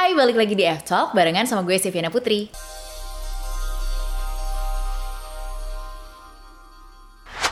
Hai, balik lagi di F-Talk barengan sama gue Siviana Putri.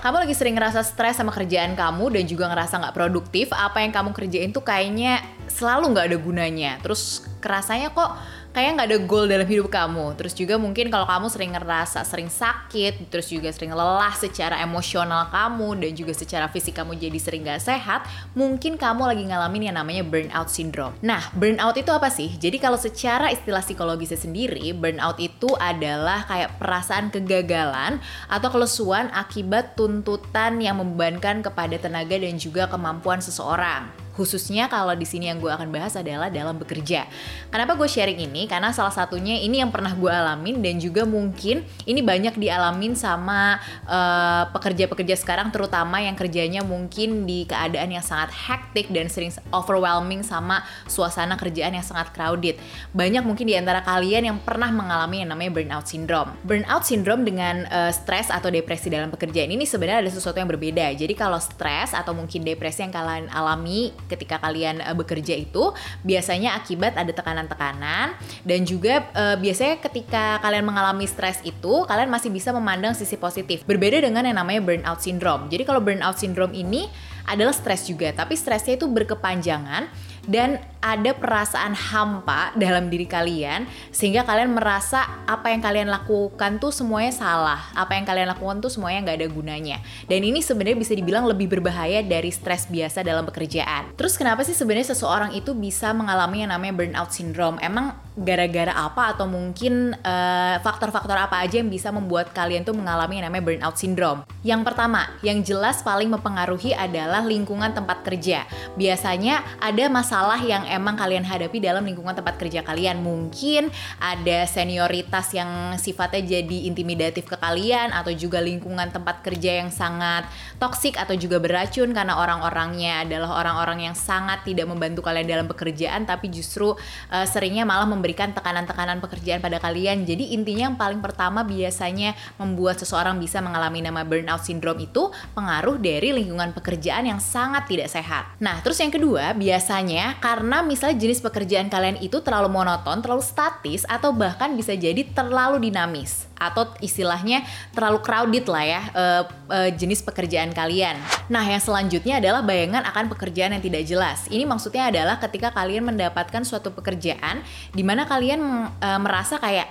Kamu lagi sering ngerasa stres sama kerjaan kamu dan juga ngerasa nggak produktif, apa yang kamu kerjain tuh kayaknya selalu nggak ada gunanya. Terus kerasanya kok kayak nggak ada goal dalam hidup kamu. Terus juga mungkin kalau kamu sering ngerasa sering sakit, terus juga sering lelah secara emosional kamu dan juga secara fisik kamu jadi sering gak sehat, mungkin kamu lagi ngalamin yang namanya burnout syndrome. Nah, burnout itu apa sih? Jadi kalau secara istilah psikologisnya sendiri, burnout itu adalah kayak perasaan kegagalan atau kelesuan akibat tuntutan yang membebankan kepada tenaga dan juga kemampuan seseorang khususnya kalau di sini yang gue akan bahas adalah dalam bekerja. Kenapa gue sharing ini? Karena salah satunya ini yang pernah gue alamin dan juga mungkin ini banyak dialamin sama eh, pekerja-pekerja uh, sekarang terutama yang kerjanya mungkin di keadaan yang sangat hektik dan sering overwhelming sama suasana kerjaan yang sangat crowded. Banyak mungkin di antara kalian yang pernah mengalami yang namanya burnout syndrome. Burnout syndrome dengan uh, stres atau depresi dalam pekerjaan ini sebenarnya ada sesuatu yang berbeda. Jadi kalau stres atau mungkin depresi yang kalian alami ketika kalian uh, bekerja itu biasanya akibat ada tekanan-tekanan dan juga uh, biasanya ketika kalian mengalami stres itu kalian masih bisa memandang sisi positif. Berbeda dengan yang namanya burnout syndrome. Jadi kalau burnout syndrome ini adalah stres juga, tapi stresnya itu berkepanjangan dan ada perasaan hampa dalam diri kalian sehingga kalian merasa apa yang kalian lakukan tuh semuanya salah apa yang kalian lakukan tuh semuanya nggak ada gunanya dan ini sebenarnya bisa dibilang lebih berbahaya dari stres biasa dalam pekerjaan terus kenapa sih sebenarnya seseorang itu bisa mengalami yang namanya burnout syndrome emang gara-gara apa atau mungkin eh, faktor-faktor apa aja yang bisa membuat kalian tuh mengalami yang namanya burnout syndrome. Yang pertama, yang jelas paling mempengaruhi adalah lingkungan tempat kerja. Biasanya ada masalah yang emang kalian hadapi dalam lingkungan tempat kerja kalian. Mungkin ada senioritas yang sifatnya jadi intimidatif ke kalian atau juga lingkungan tempat kerja yang sangat toksik atau juga beracun karena orang-orangnya adalah orang-orang yang sangat tidak membantu kalian dalam pekerjaan tapi justru uh, seringnya malah memberi memberikan tekanan-tekanan pekerjaan pada kalian. Jadi intinya yang paling pertama biasanya membuat seseorang bisa mengalami nama burnout syndrome itu pengaruh dari lingkungan pekerjaan yang sangat tidak sehat. Nah, terus yang kedua, biasanya karena misalnya jenis pekerjaan kalian itu terlalu monoton, terlalu statis atau bahkan bisa jadi terlalu dinamis atau istilahnya terlalu crowded lah ya uh, uh, jenis pekerjaan kalian. Nah, yang selanjutnya adalah bayangan akan pekerjaan yang tidak jelas. Ini maksudnya adalah ketika kalian mendapatkan suatu pekerjaan di mana kalian uh, merasa kayak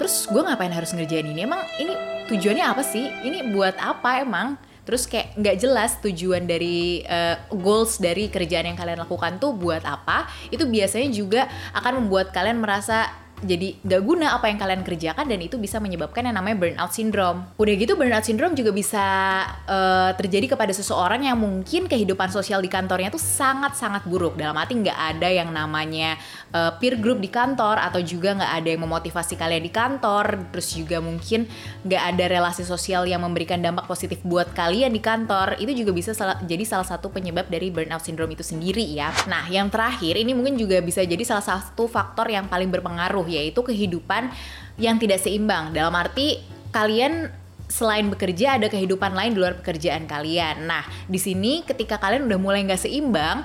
terus gue ngapain harus ngerjain ini? Emang ini tujuannya apa sih? Ini buat apa emang? Terus kayak nggak jelas tujuan dari uh, goals dari kerjaan yang kalian lakukan tuh buat apa? Itu biasanya juga akan membuat kalian merasa jadi gak guna apa yang kalian kerjakan dan itu bisa menyebabkan yang namanya burnout syndrome. Udah gitu burnout syndrome juga bisa uh, terjadi kepada seseorang yang mungkin kehidupan sosial di kantornya tuh sangat-sangat buruk. Dalam arti nggak ada yang namanya uh, peer group di kantor atau juga nggak ada yang memotivasi kalian di kantor. Terus juga mungkin nggak ada relasi sosial yang memberikan dampak positif buat kalian di kantor. Itu juga bisa sal jadi salah satu penyebab dari burnout syndrome itu sendiri ya. Nah yang terakhir ini mungkin juga bisa jadi salah satu faktor yang paling berpengaruh yaitu kehidupan yang tidak seimbang. Dalam arti kalian selain bekerja ada kehidupan lain di luar pekerjaan kalian. Nah, di sini ketika kalian udah mulai nggak seimbang,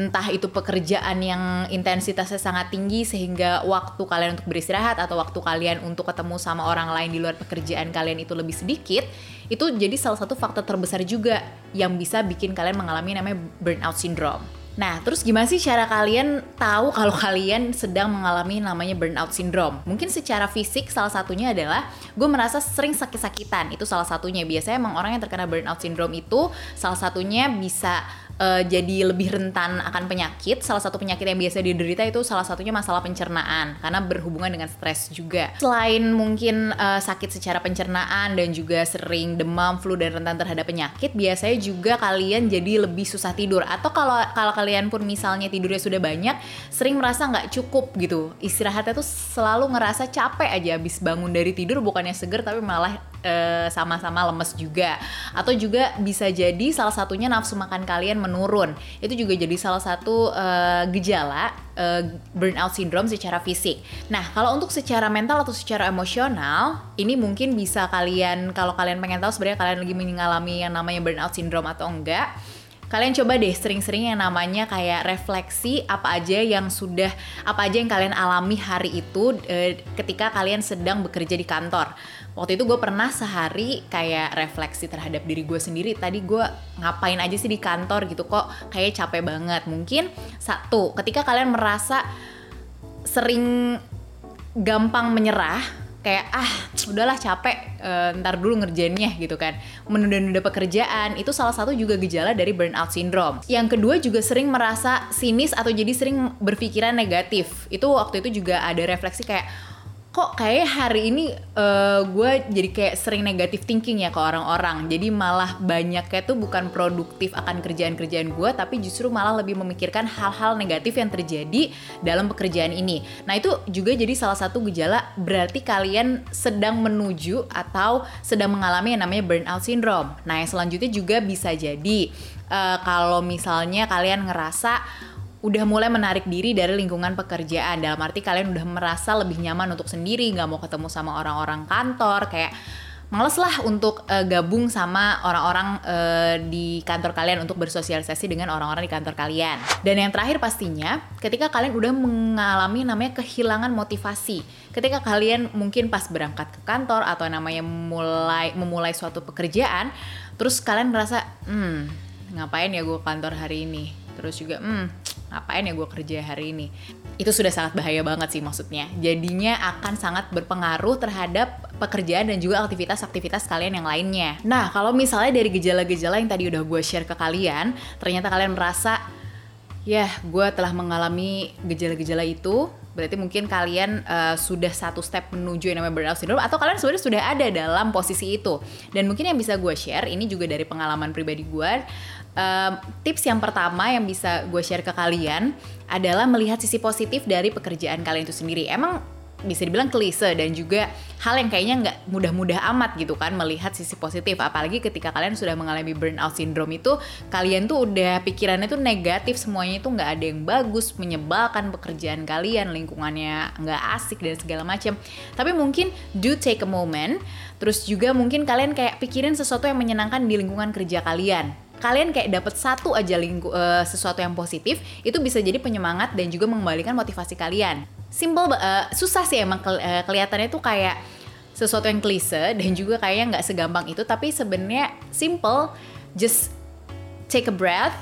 entah itu pekerjaan yang intensitasnya sangat tinggi sehingga waktu kalian untuk beristirahat atau waktu kalian untuk ketemu sama orang lain di luar pekerjaan kalian itu lebih sedikit, itu jadi salah satu faktor terbesar juga yang bisa bikin kalian mengalami namanya burnout syndrome. Nah, terus gimana sih cara kalian tahu kalau kalian sedang mengalami namanya burnout syndrome? Mungkin secara fisik salah satunya adalah gue merasa sering sakit-sakitan. Itu salah satunya. Biasanya emang orang yang terkena burnout syndrome itu salah satunya bisa uh, jadi lebih rentan akan penyakit. Salah satu penyakit yang biasa diderita itu salah satunya masalah pencernaan karena berhubungan dengan stres juga. Selain mungkin uh, sakit secara pencernaan dan juga sering demam, flu dan rentan terhadap penyakit, biasanya juga kalian jadi lebih susah tidur atau kalau kalau kalian pun misalnya tidurnya sudah banyak, sering merasa nggak cukup gitu. Istirahatnya tuh selalu ngerasa capek aja habis bangun dari tidur bukannya seger tapi malah sama-sama uh, lemes juga. Atau juga bisa jadi salah satunya nafsu makan kalian menurun. Itu juga jadi salah satu uh, gejala uh, burnout syndrome secara fisik. Nah kalau untuk secara mental atau secara emosional ini mungkin bisa kalian kalau kalian pengen tahu sebenarnya kalian lagi mengalami yang namanya burnout syndrome atau enggak kalian coba deh sering-sering yang namanya kayak refleksi apa aja yang sudah apa aja yang kalian alami hari itu e, ketika kalian sedang bekerja di kantor waktu itu gue pernah sehari kayak refleksi terhadap diri gue sendiri. Tadi gue ngapain aja sih di kantor gitu kok kayak capek banget. Mungkin satu ketika kalian merasa sering gampang menyerah kayak ah udahlah capek uh, ntar dulu ngerjainnya gitu kan. Menunda-nunda pekerjaan itu salah satu juga gejala dari burnout syndrome. Yang kedua juga sering merasa sinis atau jadi sering berpikiran negatif. Itu waktu itu juga ada refleksi kayak kok kayak hari ini uh, gue jadi kayak sering negatif thinking ya ke orang-orang. Jadi malah banyaknya tuh bukan produktif akan kerjaan-kerjaan gue tapi justru malah lebih memikirkan hal-hal negatif yang terjadi dalam pekerjaan ini. Nah itu juga jadi salah satu gejala berarti kalian sedang menuju atau sedang mengalami yang namanya burnout syndrome. Nah yang selanjutnya juga bisa jadi uh, kalau misalnya kalian ngerasa udah mulai menarik diri dari lingkungan pekerjaan dalam arti kalian udah merasa lebih nyaman untuk sendiri nggak mau ketemu sama orang-orang kantor kayak males lah untuk uh, gabung sama orang-orang uh, di kantor kalian untuk bersosialisasi dengan orang-orang di kantor kalian. Dan yang terakhir pastinya, ketika kalian udah mengalami namanya kehilangan motivasi. Ketika kalian mungkin pas berangkat ke kantor atau namanya mulai memulai suatu pekerjaan, terus kalian merasa, hmm, ngapain ya gue kantor hari ini? Terus juga, hmm, ngapain ya gue kerja hari ini. Itu sudah sangat bahaya banget sih maksudnya. Jadinya akan sangat berpengaruh terhadap pekerjaan dan juga aktivitas-aktivitas kalian yang lainnya. Nah kalau misalnya dari gejala-gejala yang tadi udah gue share ke kalian ternyata kalian merasa ya gue telah mengalami gejala-gejala itu berarti mungkin kalian uh, sudah satu step menuju yang namanya burnout syndrome atau kalian sebenarnya sudah ada dalam posisi itu dan mungkin yang bisa gue share ini juga dari pengalaman pribadi gue um, tips yang pertama yang bisa gue share ke kalian adalah melihat sisi positif dari pekerjaan kalian itu sendiri. Emang bisa dibilang klise dan juga hal yang kayaknya nggak mudah-mudah amat gitu kan melihat sisi positif. Apalagi ketika kalian sudah mengalami burnout syndrome itu kalian tuh udah pikirannya tuh negatif semuanya itu nggak ada yang bagus menyebalkan pekerjaan kalian lingkungannya nggak asik dan segala macam. Tapi mungkin do take a moment terus juga mungkin kalian kayak pikirin sesuatu yang menyenangkan di lingkungan kerja kalian. Kalian kayak dapat satu aja lingku, uh, sesuatu yang positif itu bisa jadi penyemangat dan juga mengembalikan motivasi kalian simple uh, susah sih emang ke, uh, kelihatannya tuh kayak sesuatu yang klise dan juga kayaknya nggak segampang itu. Tapi sebenarnya simple just take a breath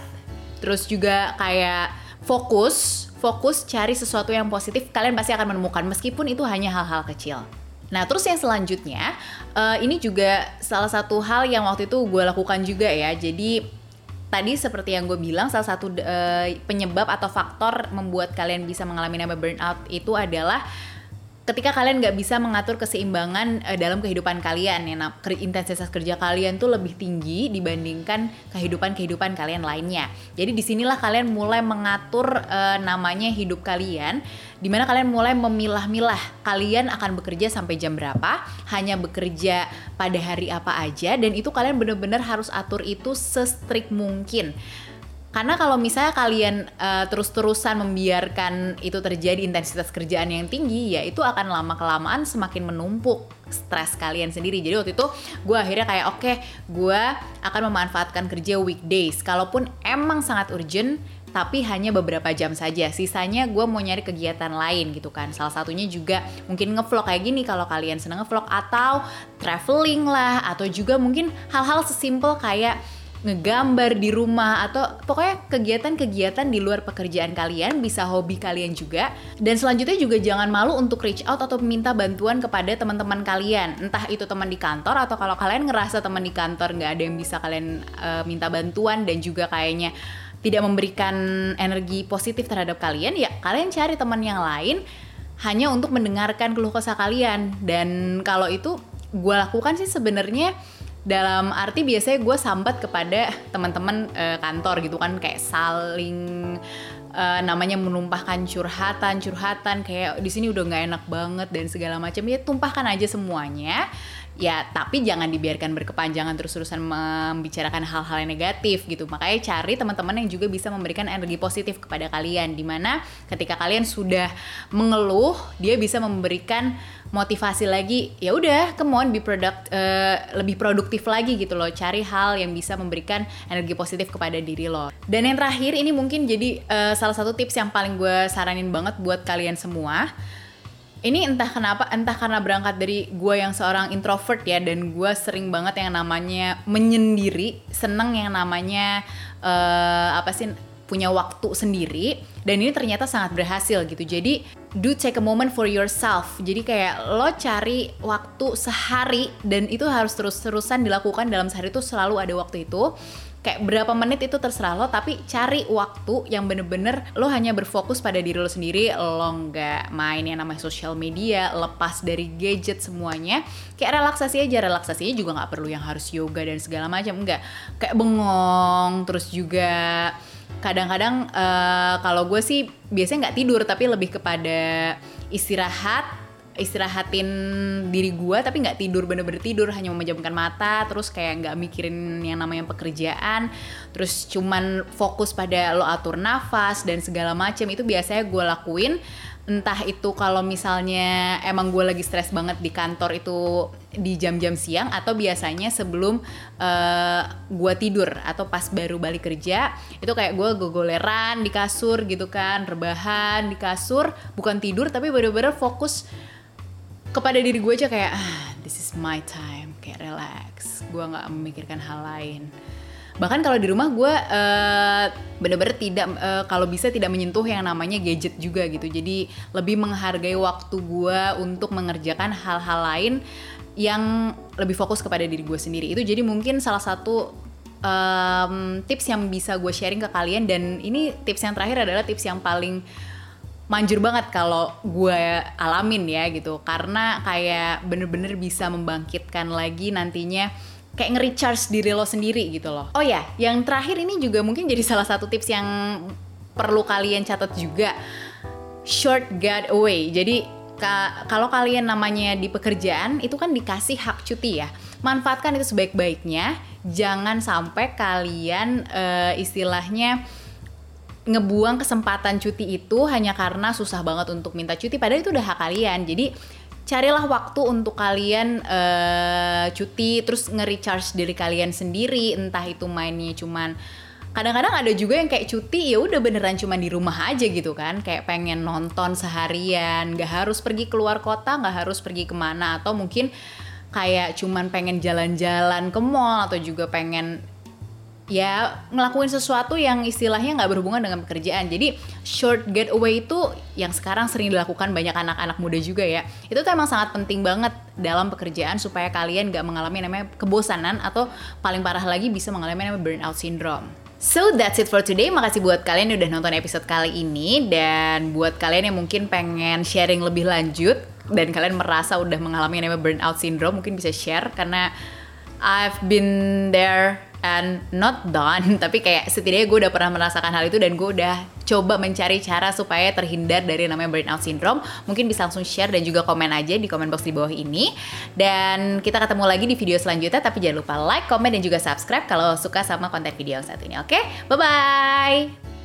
terus juga kayak fokus fokus cari sesuatu yang positif. Kalian pasti akan menemukan meskipun itu hanya hal-hal kecil. Nah, terus yang selanjutnya, uh, ini juga salah satu hal yang waktu itu gue lakukan juga ya. Jadi tadi seperti yang gue bilang, salah satu uh, penyebab atau faktor membuat kalian bisa mengalami nama burnout itu adalah ketika kalian nggak bisa mengatur keseimbangan uh, dalam kehidupan kalian ya. Nah, intensitas kerja kalian tuh lebih tinggi dibandingkan kehidupan-kehidupan kalian lainnya. Jadi di sinilah kalian mulai mengatur uh, namanya hidup kalian di mana kalian mulai memilah-milah kalian akan bekerja sampai jam berapa hanya bekerja pada hari apa aja dan itu kalian benar-benar harus atur itu sestrik mungkin karena kalau misalnya kalian uh, terus-terusan membiarkan itu terjadi intensitas kerjaan yang tinggi, ya itu akan lama kelamaan semakin menumpuk stres kalian sendiri. Jadi waktu itu gue akhirnya kayak oke, okay, gue akan memanfaatkan kerja weekdays. Kalaupun emang sangat urgent, tapi hanya beberapa jam saja. Sisanya gue mau nyari kegiatan lain gitu kan. Salah satunya juga mungkin ngevlog kayak gini kalau kalian seneng ngevlog atau traveling lah atau juga mungkin hal-hal sesimpel kayak ngegambar di rumah atau pokoknya kegiatan-kegiatan di luar pekerjaan kalian bisa hobi kalian juga dan selanjutnya juga jangan malu untuk reach out atau minta bantuan kepada teman-teman kalian entah itu teman di kantor atau kalau kalian ngerasa teman di kantor nggak ada yang bisa kalian uh, minta bantuan dan juga kayaknya tidak memberikan energi positif terhadap kalian ya kalian cari teman yang lain hanya untuk mendengarkan keluh kesah kalian. Dan kalau itu gue lakukan sih sebenarnya dalam arti biasanya gue sambat kepada teman-teman uh, kantor gitu kan kayak saling uh, namanya menumpahkan curhatan curhatan kayak di sini udah nggak enak banget dan segala macam. Ya tumpahkan aja semuanya ya tapi jangan dibiarkan berkepanjangan terus-terusan membicarakan hal-hal yang negatif gitu. Makanya cari teman-teman yang juga bisa memberikan energi positif kepada kalian. Di mana ketika kalian sudah mengeluh dia bisa memberikan motivasi lagi. Ya udah come on be product uh, lebih produktif lagi gitu loh. Cari hal yang bisa memberikan energi positif kepada diri lo. Dan yang terakhir ini mungkin jadi uh, salah satu tips yang paling gue saranin banget buat kalian semua ini entah kenapa entah karena berangkat dari gue yang seorang introvert ya dan gue sering banget yang namanya menyendiri seneng yang namanya uh, apa sih punya waktu sendiri dan ini ternyata sangat berhasil gitu. Jadi do take a moment for yourself. Jadi kayak lo cari waktu sehari dan itu harus terus-terusan dilakukan dalam sehari itu selalu ada waktu itu kayak berapa menit itu terserah lo tapi cari waktu yang bener-bener lo hanya berfokus pada diri lo sendiri lo nggak main yang namanya social media lepas dari gadget semuanya kayak relaksasi aja. Relaksasinya juga nggak perlu yang harus yoga dan segala macam enggak kayak bengong terus juga kadang-kadang uh, kalau gue sih biasanya nggak tidur tapi lebih kepada istirahat istirahatin diri gue tapi nggak tidur bener-bener tidur hanya memejamkan mata terus kayak nggak mikirin yang namanya pekerjaan terus cuman fokus pada lo atur nafas dan segala macam itu biasanya gue lakuin. Entah itu kalau misalnya emang gue lagi stres banget di kantor itu di jam-jam siang atau biasanya sebelum uh, eh, gue tidur atau pas baru balik kerja itu kayak gue gogoleran di kasur gitu kan rebahan di kasur bukan tidur tapi bener-bener fokus kepada diri gue aja kayak ah, this is my time. Kayak relax. Gue nggak memikirkan hal lain. Bahkan kalau di rumah gue uh, bener-bener tidak uh, kalau bisa tidak menyentuh yang namanya gadget juga gitu. Jadi lebih menghargai waktu gue untuk mengerjakan hal-hal lain yang lebih fokus kepada diri gue sendiri. Itu jadi mungkin salah satu um, tips yang bisa gue sharing ke kalian. Dan ini tips yang terakhir adalah tips yang paling manjur banget kalau gue alamin ya gitu karena kayak bener-bener bisa membangkitkan lagi nantinya kayak nge-recharge diri lo sendiri gitu loh. Oh ya, yang terakhir ini juga mungkin jadi salah satu tips yang perlu kalian catat juga. Short away. Jadi ka kalau kalian namanya di pekerjaan itu kan dikasih hak cuti ya. Manfaatkan itu sebaik-baiknya. Jangan sampai kalian uh, istilahnya ngebuang kesempatan cuti itu hanya karena susah banget untuk minta cuti padahal itu udah hak kalian. Jadi carilah waktu untuk kalian uh, cuti terus nge-recharge diri kalian sendiri entah itu mainnya cuman kadang-kadang ada juga yang kayak cuti ya udah beneran cuma di rumah aja gitu kan kayak pengen nonton seharian nggak harus pergi keluar kota nggak harus pergi ke mana atau mungkin kayak cuman pengen jalan-jalan ke mall atau juga pengen ya ngelakuin sesuatu yang istilahnya nggak berhubungan dengan pekerjaan. Jadi short getaway itu yang sekarang sering dilakukan banyak anak-anak muda juga ya. Itu tuh emang sangat penting banget dalam pekerjaan supaya kalian nggak mengalami namanya kebosanan atau paling parah lagi bisa mengalami namanya burnout syndrome. So that's it for today. Makasih buat kalian yang udah nonton episode kali ini dan buat kalian yang mungkin pengen sharing lebih lanjut dan kalian merasa udah mengalami namanya burnout syndrome mungkin bisa share karena I've been there and not done. Tapi kayak setidaknya gue udah pernah merasakan hal itu dan gue udah coba mencari cara supaya terhindar dari namanya burnout syndrome. Mungkin bisa langsung share dan juga komen aja di komen box di bawah ini. Dan kita ketemu lagi di video selanjutnya tapi jangan lupa like, komen dan juga subscribe kalau suka sama konten video yang satu ini oke? Okay? bye bye